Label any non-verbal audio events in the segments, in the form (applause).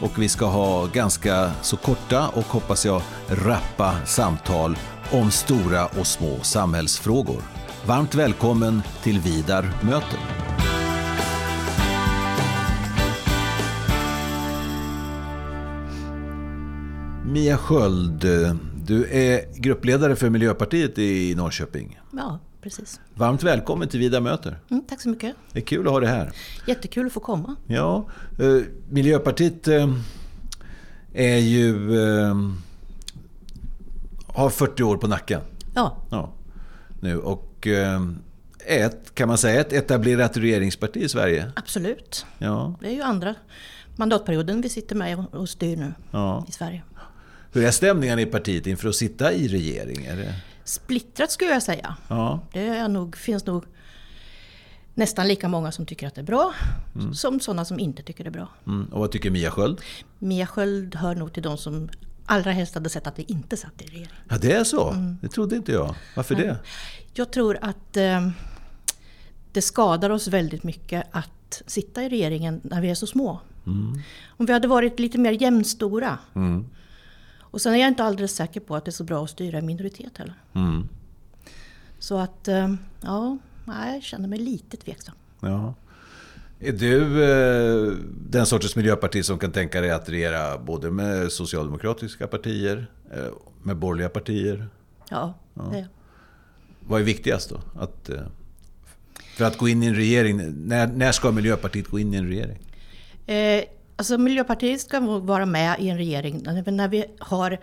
och vi ska ha ganska så korta och hoppas jag rappa samtal om stora och små samhällsfrågor. Varmt välkommen till Vidar möter. Mia Sköld, eh, du är gruppledare för Miljöpartiet i Norrköping. Ja, precis. Varmt välkommen till Vida möter. Mm, tack så mycket. Det är kul att ha dig här. Jättekul att få komma. Ja, eh, Miljöpartiet eh, är ju... Eh, har 40 år på nacken. Ja. ja nu och eh, ett, kan man säga, ett etablerat regeringsparti i Sverige. Absolut. Ja. Det är ju andra mandatperioden vi sitter med och styr nu Ja. i Sverige. Hur är stämningen i partiet inför att sitta i regering? Är det... Splittrat skulle jag säga. Ja. Det nog, finns nog nästan lika många som tycker att det är bra som sådana som inte tycker det är bra. Mm. Och vad tycker Mia Sköld? Mia Sköld hör nog till de som allra helst hade sett att vi inte satt i regering. Ja, det är så? Det trodde inte jag. Varför det? Jag tror att eh, det skadar oss väldigt mycket att sitta i regeringen när vi är så små. Om vi hade varit lite mer jämnstora. Mm. Och sen är jag inte alldeles säker på att det är så bra att styra i minoritet heller. Mm. Så att, eh, ja, jag känner mig lite tveksam. Ja. Är du eh, den sortens miljöparti som kan tänka dig att regera både med socialdemokratiska partier, eh, med borgerliga partier? Ja, det. Vad är viktigast då? Att, eh, för att gå in i en regering, när, när ska Miljöpartiet gå in i en regering? Alltså Miljöpartiet ska vara med i en regering när vi har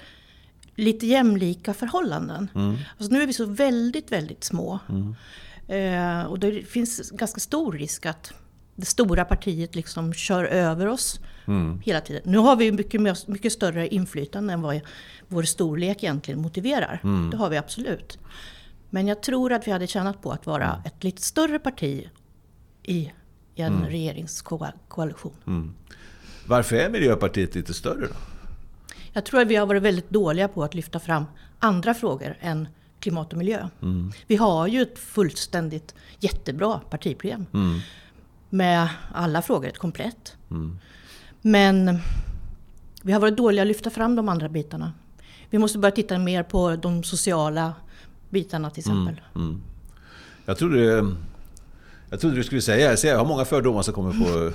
lite jämlika förhållanden. Alltså nu är vi så väldigt, väldigt små. Eh, och det finns ganska stor risk att det stora partiet liksom kör över oss hela tiden. Nu har vi mycket, mycket större inflytande än vad vår storlek egentligen motiverar. Det har vi absolut. Men jag tror att vi hade tjänat på att vara ett lite större parti i en regeringskoalition. Varför är Miljöpartiet lite större då? Jag tror att vi har varit väldigt dåliga på att lyfta fram andra frågor än klimat och miljö. Vi har ju ett fullständigt jättebra partiprogram. Med alla frågor, ett komplett. Men vi har varit dåliga att lyfta fram de andra bitarna. Vi måste börja titta mer på de sociala bitarna till exempel. Jag trodde, jag trodde du skulle säga, jag har många fördomar som kommer, på,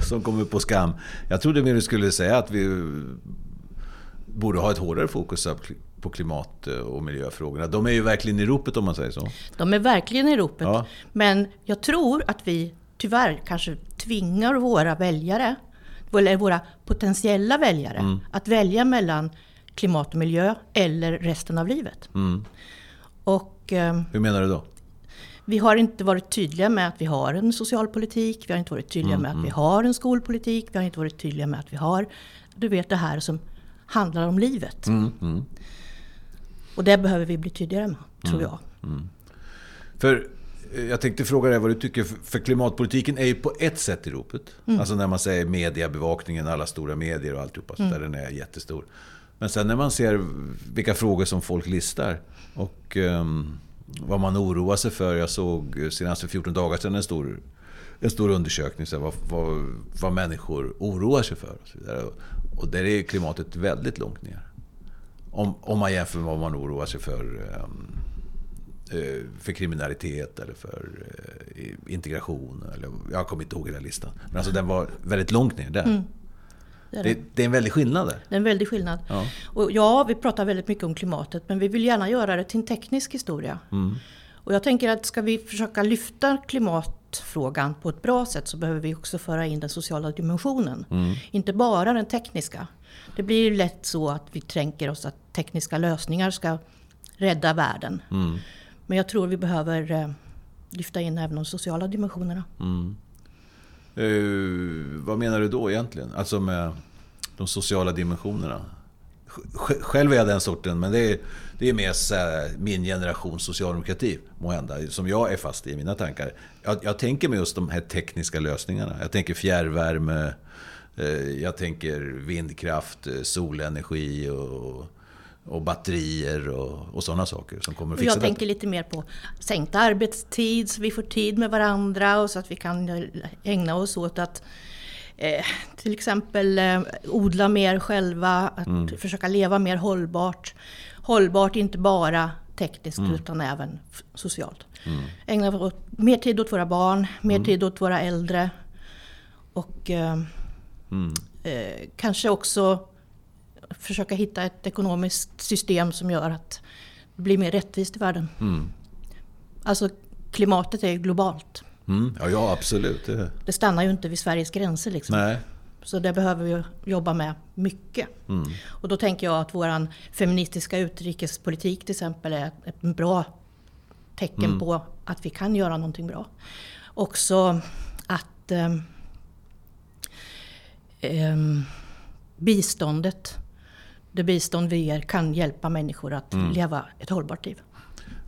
(laughs) som kommer på skam. Jag trodde mer du skulle säga att vi borde ha ett hårdare fokus på klimat och miljöfrågorna. De är ju verkligen i ropet om man säger så. De är verkligen i ropet. Ja. Men jag tror att vi tyvärr kanske tvingar våra väljare, eller våra potentiella väljare, att välja mellan klimat och miljö eller resten av livet. Och eh, Hur menar du då? Vi har inte varit tydliga med att vi har en socialpolitik, vi har inte varit tydliga med att vi har en skolpolitik, vi har inte varit tydliga med att vi har, du vet det här som handlar om livet. Och det behöver vi bli tydligare med, tror jag. För eh, jag tänkte fråga dig vad du tycker, för- klimatpolitiken är ju på ett sätt i ropet. Alltså när man säger mediebevakningen, alla stora medier och alltihopa, så där den är jättestor. Men sen när man ser vilka frågor som folk listar och ehm, vad man oroar sig för. Jag såg senast för 14 dagar sedan en stor, en stor undersökning, så här, vad, vad, vad människor oroar sig för. Och, så vidare. och där är klimatet väldigt långt ner. Om, om man jämför med vad man oroar sig för ehm, eh, för kriminalitet eller för eh, integration. Eller, jag kommer inte ihåg hela listan. Men alltså den var väldigt långt ner där. Mm. Det är Det, det är en väldig skillnad där. Det är en väldig skillnad. Ja. Och ja, vi pratar väldigt mycket om klimatet, men vi vill gärna göra det till en teknisk historia. Och jag tänker att ska vi försöka lyfta klimatfrågan på ett bra sätt så behöver vi också föra in den sociala dimensionen. Inte bara den tekniska. Det blir lätt så att vi tänker oss att tekniska lösningar ska rädda världen. Men jag tror vi behöver eh, lyfta in även de sociala dimensionerna. Uh, vad menar du då egentligen? Alltså med de sociala dimensionerna. Själv är jag den sorten, men det är, det är mer min generations socialdemokrati, måhända, som jag är fast i mina tankar. Jag, jag tänker med just de här tekniska lösningarna. Jag tänker fjärrvärme, eh, jag tänker vindkraft, eh, solenergi och, och batterier och, och sådana saker som kommer att fixa Jag detta. tänker lite mer på sänkt arbetstid, så vi får tid med varandra och så att vi kan ägna oss åt att eh, till exempel eh, odla mer själva, att mm. försöka leva mer hållbart. Hållbart inte bara tekniskt mm. utan även socialt. Mm. Ägna åt, mer tid åt våra barn, mer mm. tid åt våra äldre. Och eh, mm. eh, kanske också försöka hitta ett ekonomiskt system som gör att det blir mer rättvist i världen. Mm. Alltså klimatet är ju globalt. Mm. Ja, ja, absolut. Det... det stannar ju inte vid Sveriges gränser. Liksom. Nej. Så det behöver vi jobba med mycket. Mm. Och då tänker jag att vår feministiska utrikespolitik till exempel är ett bra tecken mm. på att vi kan göra någonting bra. Också att eh, eh, biståndet, det bistånd vi ger kan hjälpa människor att mm. leva ett hållbart liv.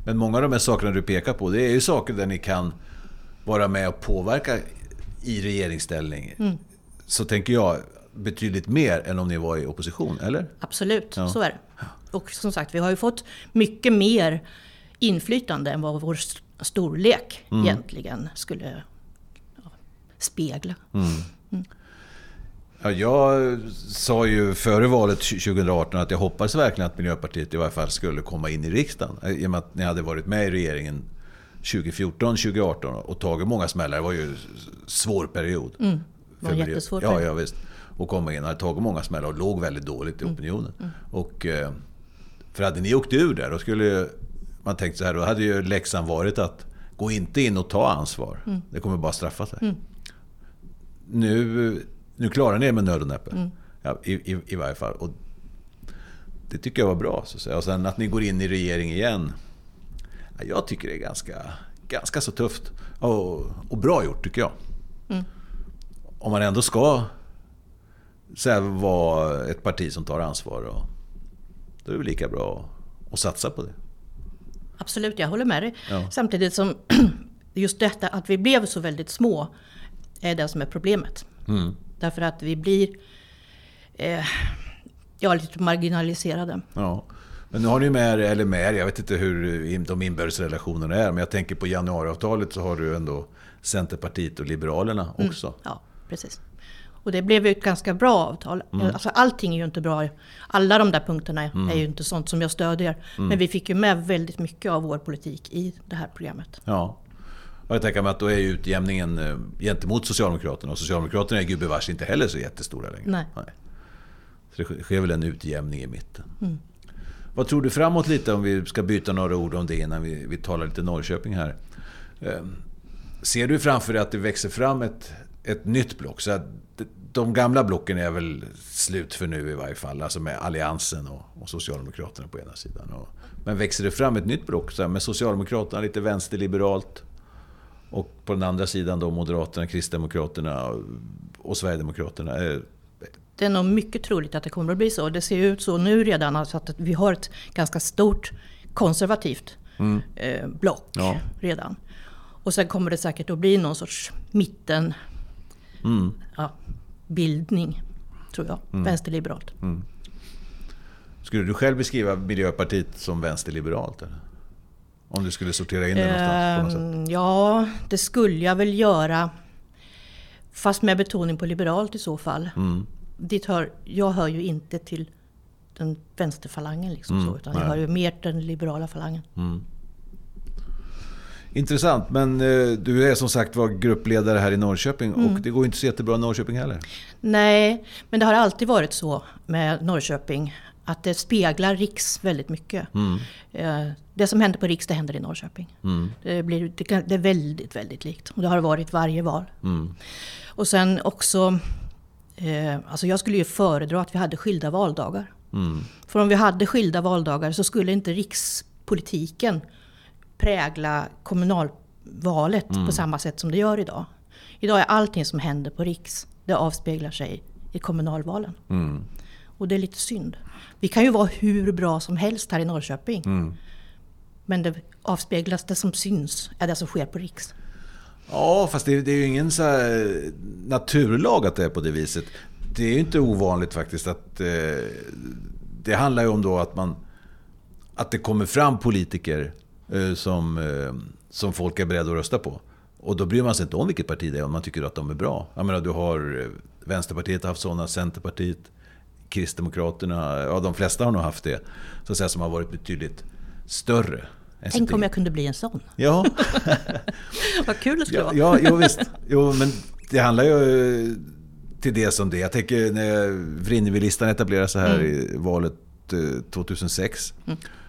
Men många av de här sakerna du pekar på, det är ju saker där ni kan vara med och påverka i regeringsställning. Mm. Så tänker jag betydligt mer än om ni var i opposition, eller? Absolut, ja. så är det. Och som sagt, vi har ju fått mycket mer inflytande än vad vår storlek mm. egentligen skulle spegla. Mm. Mm. Ja, jag sa ju före valet 2018 att jag hoppades verkligen att Miljöpartiet i varje fall skulle komma in i riksdagen. I och med att ni hade varit med i regeringen 2014, 2018 och tagit många smällar. Det var ju en svår period. Mm. Det var en jättesvår period. Ja, ja, visst. Och komma in, hade tagit många smällar och låg väldigt dåligt i mm. opinionen. Mm. Och, eh, för hade ni åkt ur där, då skulle man tänkt så här, då hade ju läxan varit att gå inte in och ta ansvar. Mm. Det kommer bara straffa sig. Mm. Nu, nu klarar ni er med nöd och näppe. Mm. Ja, i, i, I varje fall. Och det tycker jag var bra. Så att säga. Och sen att ni går in i regering igen. Jag tycker det är ganska, ganska så tufft. Och, och bra gjort tycker jag. Mm. Om man ändå ska så vara ett parti som tar ansvar. Och, då är det väl lika bra att satsa på det. Absolut, jag håller med dig. Ja. Samtidigt som (clears throat) just detta att vi blev så väldigt små är det som är problemet. Mm. Därför att vi blir eh, ja, lite marginaliserade. Ja. Men nu har ni med er, eller med jag vet inte hur de inbördes relationerna är, men jag tänker på januariavtalet så har du ändå Centerpartiet och Liberalerna mm. också. Mm, ja, precis. Och det blev ju ett ganska bra avtal. Mm. Alltså, allting är ju inte bra. Alla de där punkterna mm. är ju inte sånt som jag stödjer. Mm. Men vi fick ju med väldigt mycket av vår politik i det här programmet. Ja. Och jag tänker mig att då är utjämningen eh, gentemot Socialdemokraterna. Och Socialdemokraterna är gubevars inte heller så jättestora längre. Nej. Nej. Så det sker väl en utjämning i mitten. Mm. Vad tror du framåt lite om vi ska byta några ord om det innan vi, vi talar lite Norrköping här. Ehm, ser du framför dig att det växer fram ett, ett nytt block? Så att de gamla blocken är väl slut för nu i varje fall. Alltså med Alliansen och, och Socialdemokraterna på ena sidan. Och, men växer det fram ett nytt block så här, med Socialdemokraterna lite vänsterliberalt och på den andra sidan då Moderaterna, Kristdemokraterna och, Sverigedemokraterna. Det är nog mycket troligt att det kommer att bli så. Det ser ut så nu redan alltså att vi har ett ganska stort konservativt mm. eh, block ja. redan. Och sen kommer det säkert att bli någon sorts mitten... Mm. Ja, bildning, tror jag. Mm. Vänsterliberalt. Mm. Skulle du själv beskriva Miljöpartiet som vänsterliberalt? Eller? Om du skulle sortera in det någonstans? På något sätt? Ehm, ja, det skulle jag väl göra. Fast med betoning på liberalt i så fall. Mm. Dit hör, jag hör ju inte till den vänsterfalangen. Liksom mm, så, utan jag hör ju mer till den liberala falangen. Mm. Intressant, men eh, du är som sagt var gruppledare här i Norrköping mm. och det går inte så jättebra i Norrköping heller. Nej, men det har alltid varit så med Norrköping att det speglar Riks väldigt mycket. Mm. Eh, det som händer på Riks, det händer i Norrköping. Mm. Det, blir, det, är väldigt, väldigt likt. Och det har varit varje val. Mm. Och sen också, eh, alltså jag skulle ju föredra att vi hade skilda valdagar. Mm. För om vi hade skilda valdagar så skulle inte rikspolitiken prägla kommunalvalet mm. på samma sätt som det gör idag. Idag är allting som händer på Riks, det avspeglar sig i kommunalvalen. Och det är lite synd. Vi kan ju vara hur bra som helst här i Norrköping. Men det avspeglas, det som syns, är det som sker på Riks. Ja, fast det, det är ju ingen så naturlag att det är på det viset. Det är ju inte ovanligt faktiskt att... Eh, det handlar ju om då att man... Att det kommer fram politiker eh, som, eh, som folk är beredda att rösta på. Och då bryr man sig inte om vilket parti det är om man tycker att de är bra. Jag menar, du har eh, Vänsterpartiet har haft sådana, Centerpartiet, Kristdemokraterna, ja de flesta har nog haft det. Så att säga, som har varit betydligt större. än Tänk om jag kunde bli en sån. Ja, (laughs) Vad kul det skulle Ja, vara. ja jo, visst. Jo, men det handlar ju eh, till det som det är. Jag tänker när Vrinnevi-listan etablerades så här i valet eh, 2006.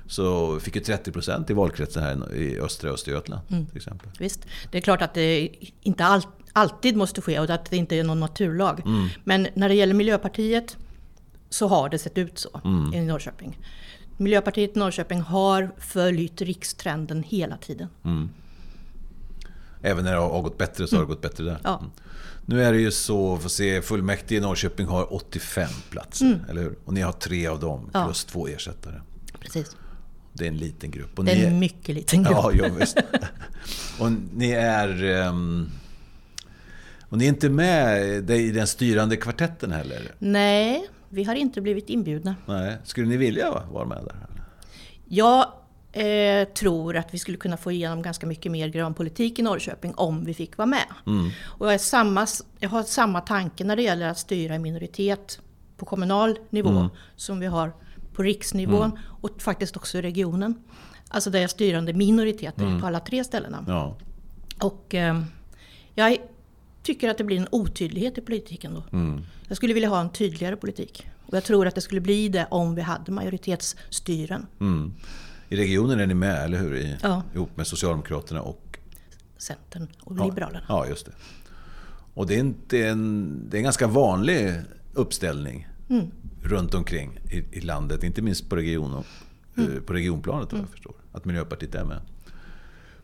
Så fick ju 30% i valkretsen här i östra Östergötland till exempel. Visst, det är klart att det inte all, alltid måste ske och att det inte är någon naturlag. Men när det gäller Miljöpartiet så har det sett ut så i Norrköping. Miljöpartiet i Norrköping har följt rikstrenden hela tiden. Även när det har gått bättre så har det gått bättre där. Ja. Mm. Nu är det ju så, får se, fullmäktige i Norrköping har 85 platser, eller hur? Och ni har tre av dem, Ja. plus två ersättare. Precis. Det är en liten grupp. Och Det är en mycket liten grupp. Ja, ja visst. (laughs) Och ni är... ehm, Och ni är inte med i den styrande kvartetten heller? Nej, vi har inte blivit inbjudna. Nej. Skulle ni vilja vara med där? Jag eh, tror att vi skulle kunna få igenom ganska mycket mer grön politik i Norrköping om vi fick vara med. Och jag, samma, jag har samma tanke när det gäller att styra en minoritet på kommunal nivå som vi har på riksnivån och faktiskt också i regionen. Alltså där är styrande minoriteter på alla tre ställena. Ja. Och eh, jag tycker att det blir en otydlighet i politiken då. Jag skulle vilja ha en tydligare politik. Och jag tror att det skulle bli det om vi hade majoritetsstyren. Mm. I regionen är ni med, eller hur? I, Ja. Ihop med Socialdemokraterna och... Centern och Ja, Liberalerna. Ja, just det. Och det är, inte en, det är en ganska vanlig uppställning Mm. runt omkring i, i landet. Inte minst på, region och, Mm. eh, på regionplanet, vad jag förstår. Att Miljöpartiet är med.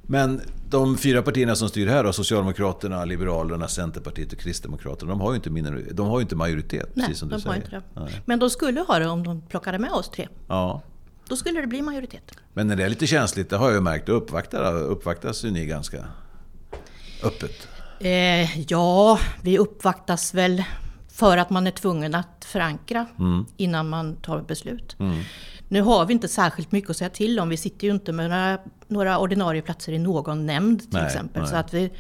Men de fyra partierna som styr här, då, Socialdemokraterna, Liberalerna, Centerpartiet och Kristdemokraterna, de har ju inte, minori- de har inte majoritet, Nej, precis som du säger. Men de skulle ha det om de plockade med oss tre. Ja. Då skulle det bli majoritet. Men när det är lite känsligt, det har jag ju märkt, då uppvaktar, uppvaktas ju ni ganska öppet. Eh, ja, vi uppvaktas väl för att man är tvungen att förankra Mm. innan man tar beslut. Nu har vi inte särskilt mycket att säga till om. Vi sitter ju inte med några, några ordinarie platser i någon nämnd till Nej, exempel. nej. Så att vi,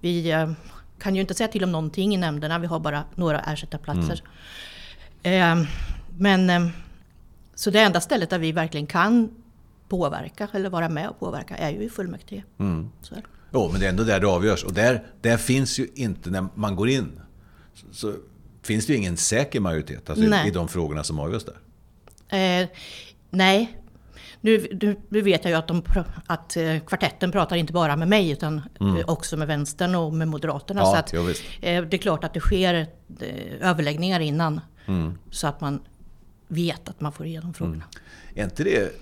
vi eh, kan ju inte säga till om någonting i nämnderna. Vi har bara några ersättarplatser. Mm. Eh, men eh, så det enda stället där vi verkligen kan påverka eller vara med och påverka är ju i fullmäktige. Mm. Jo, men det är ändå där det avgörs. Och där, där finns ju inte, när man går in, så, så finns det ju ingen säker majoritet alltså i, i de frågorna som avgörs där. Eh, nej. Nu, nu, nu vet jag ju att, de, att eh, kvartetten pratar inte bara med mig utan eh, också med vänstern och med Moderaterna. Mm. Ja, så att, jo, eh, det är klart att det sker överläggningar innan. Mm. Så att man vet att man får igenom frågorna. Är inte det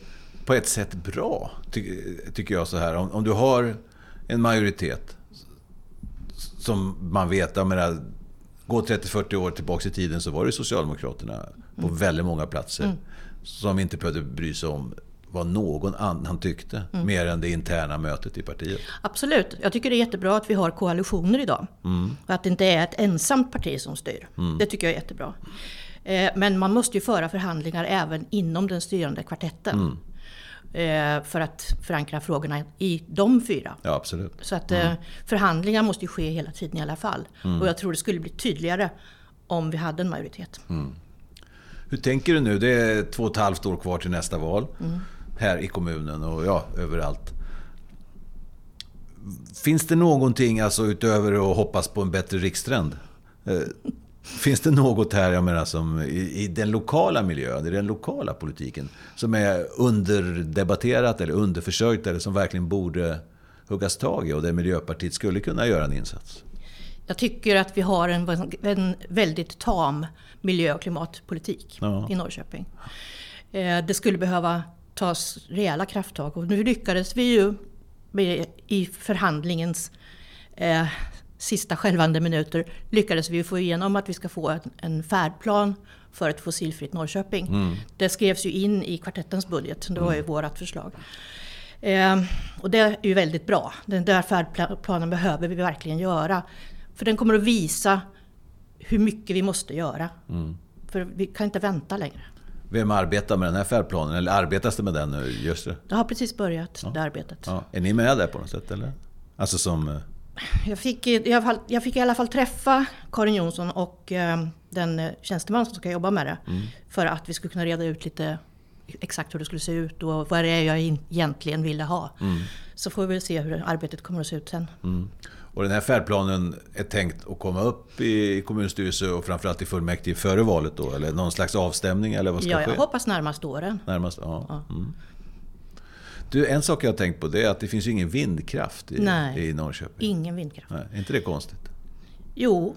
på ett sätt bra, ty, tycker jag så här. Om, om du har en majoritet som man vet, jag menar, gå 30-40 år tillbaka i tiden så var det Socialdemokraterna på väldigt många platser som inte behövde bry sig om vad någon annan tyckte, mer än det interna mötet i partiet. Absolut. Jag tycker det är jättebra att vi har koalitioner idag. Och att det inte är ett ensamt parti som styr. Det tycker jag är jättebra. Eh, Men man måste ju föra förhandlingar även inom den styrande kvartetten. Eh, För att förankra frågorna i de fyra. Ja, absolut. Så att eh, förhandlingar måste ju ske hela tiden i alla fall. Och jag tror det skulle bli tydligare om vi hade en majoritet. Hur tänker du nu? Det är två och ett halvt år kvar till nästa val. Här i kommunen och ja, överallt. Finns det någonting alltså utöver att hoppas på en bättre rikstrend? Eh, Finns det något här, jag menar, som i, i den lokala miljön, i den lokala politiken, som är underdebatterat eller underförsörjt eller som verkligen borde huggas tag i och där Miljöpartiet skulle kunna göra en insats? Jag tycker att vi har en, en väldigt tam miljö och klimatpolitik Ja. i Norrköping. Eh, Det skulle behöva tas rejäla krafttag och nu lyckades vi ju med, i förhandlingens eh, sista skälvande minuter lyckades vi få igenom att vi ska få en, en färdplan för ett fossilfritt Norrköping. Mm. Det skrevs ju in i kvartettens budget, det var ju mm. vårt förslag. Eh, och det är ju väldigt bra. Den där färdplanen behöver vi verkligen göra. För den kommer att visa hur mycket vi måste göra. Mm. För vi kan inte vänta längre. Vem arbetar med den här färdplanen? Eller arbetas det med den nu? Just det. det har precis börjat, ja. det arbetet. Ja. Är ni med där på något sätt? Eller? Alltså som... Eh, jag fick, jag fick i alla fall träffa Karin Jonsson och eh, den eh, tjänsteman som ska jobba med det. Mm. För att vi skulle kunna reda ut lite exakt hur det skulle se ut och vad det är jag egentligen ville ha. Mm. Så får vi se hur arbetet kommer att se ut sen. Mm. Och den här färdplanen är tänkt att komma upp i kommunstyrelse och framförallt i fullmäktige före valet då? Eller någon slags avstämning eller vad ska ja, ske? jag hoppas närmast åren. Närmast, ja. ja. Mm. Du, en sak jag har tänkt på det är att det finns ju ingen vindkraft i, Nej, i Norrköping. ingen vindkraft. Nej, är inte det konstigt? Jo,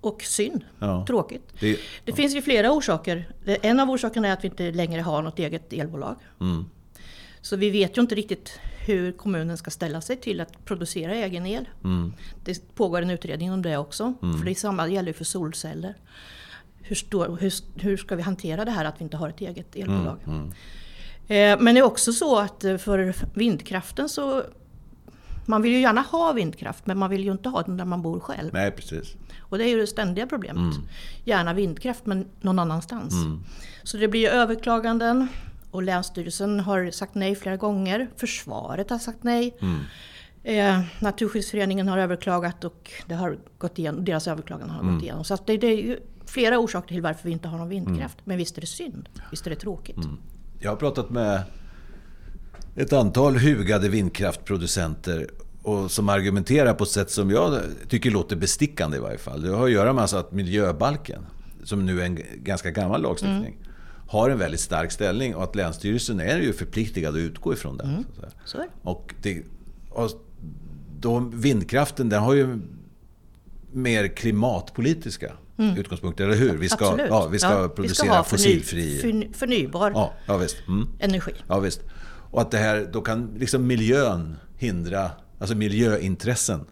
och synd. Ja. Tråkigt. Det, det ja. finns ju flera orsaker. En av orsakerna är att vi inte längre har något eget elbolag. Mm. Så vi vet ju inte riktigt hur kommunen ska ställa sig till att producera egen el. Mm. Det pågår en utredning om det också. Mm. För det samma gäller ju för solceller. Hur, stor, hur, hur, ska vi hantera det här att vi inte har ett eget elbolag? Mm. mm. Eh, men det är också så att eh, för vindkraften så man vill ju gärna ha vindkraft men man vill ju inte ha den där man bor själv. Nej, precis. Och det är ju det ständiga problemet. Mm. Gärna vindkraft men någon annanstans. Mm. Så det blir överklaganden och Länsstyrelsen har sagt nej flera gånger. Försvaret har sagt nej. Mm. Eh, Naturskyddsföreningen har överklagat och det har gått igenom, deras överklagan har mm. gått igenom. Så det, det, är ju flera orsaker till varför vi inte har någon vindkraft. Mm. Men visst är det synd. Visst är det tråkigt. Mm. Jag har pratat med ett antal hugade vindkraftproducenter och som argumenterar på ett sätt som jag tycker låter bestickande i varje fall. Det har att göra med alltså att miljöbalken, som nu är en ganska gammal lagstiftning, mm. Har en väldigt stark ställning och att Länsstyrelsen är ju förpliktigad att utgå ifrån den. Mm. Så och, det, och då, vindkraften den har ju mer klimatpolitiska mm. utgångspunkter, eller hur? Vi ska, Absolut. ja, vi ska ja, producera vi ska fossilfri... Förny, förnybar ja, ja, visst. Mm. energi. Ja, visst. Och att det här, då kan liksom miljön hindra, alltså miljöintressen.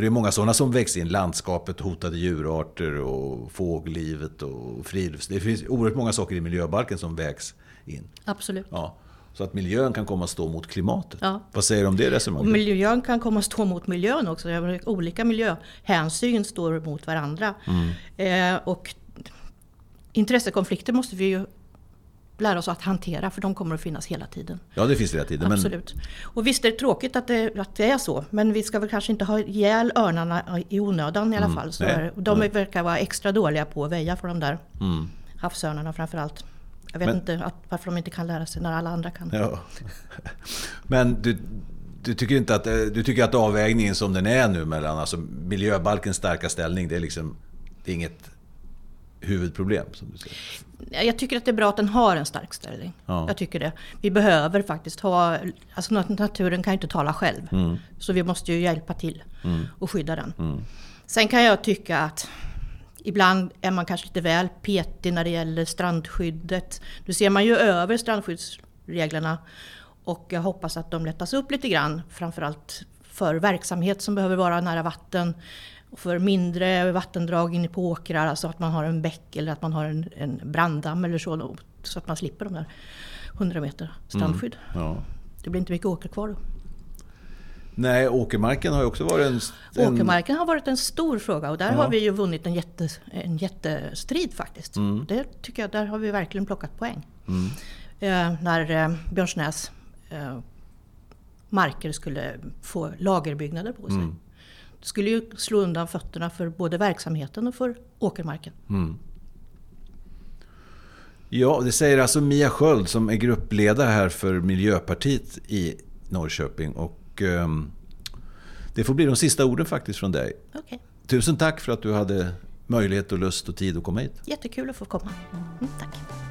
För det är många sådana som väcks in. Landskapet, hotade djurarter och fågellivet och friluftsliv. Det finns oerhört många saker i miljöbalken som vägs in. Absolut. Ja. Så att miljön kan komma att stå mot klimatet. Ja. Vad säger du om det resonemanget? Och miljön kan komma att stå mot miljön också. Olika miljöhänsyn står mot varandra. Mm. Eh, och intressekonflikter måste vi ju lära oss att hantera för de kommer att finnas hela tiden. Ja, det finns hela tiden. Absolut. Men... Och visst är det tråkigt att det, att det är så. Men vi ska väl kanske inte ha ihjäl örnarna i onödan i alla mm. fall. Så Nej. de Nej. verkar vara extra dåliga på att väja för de där mm. havsörnarna framförallt. Jag vet men, inte att, varför de inte kan lära sig när alla andra kan. Ja. Men du, du, tycker inte att, du tycker att avvägningen som den är nu mellan alltså miljöbalkens starka ställning, det är, liksom, det är inget huvudproblem? Som du säger. Jag tycker att det är bra att den har en stark ställning. Ja. Jag tycker det. Vi behöver faktiskt ha... Alltså naturen kan ju inte tala själv. Mm. Så vi måste ju hjälpa till mm. och skydda den. Mm. Sen kan jag tycka att Ibland är man kanske lite väl petig när det gäller strandskyddet. Nu ser man ju över strandskyddsreglerna och jag hoppas att de lättas upp lite grann. Framförallt för verksamhet som behöver vara nära vatten. Och för mindre vattendrag inne på åkrar, alltså att man har en bäck eller att man har en, en branddamm eller så. Så att man slipper de där 100 meter strandskydd. Mm, ja. Det blir inte mycket åker kvar då. Nej, åkermarken har ju också varit en... en... Åkermarken har varit en stor fråga och där ja. har vi ju vunnit en, jätte, en jättestrid faktiskt. Mm. Det tycker jag, där har vi verkligen plockat poäng. Mm. Eh, när eh, Björnsnäs eh, marker skulle få lagerbyggnader på sig. Mm. Det skulle ju slå undan fötterna för både verksamheten och för åkermarken. Mm. Ja, det säger alltså Mia Sköld som är gruppledare här för Miljöpartiet i Norrköping. Och Ehm, det får bli de sista orden faktiskt från dig. Okay. Tusen tack för att du hade möjlighet och lust och tid att komma hit. Jättekul att få komma. Mm, tack.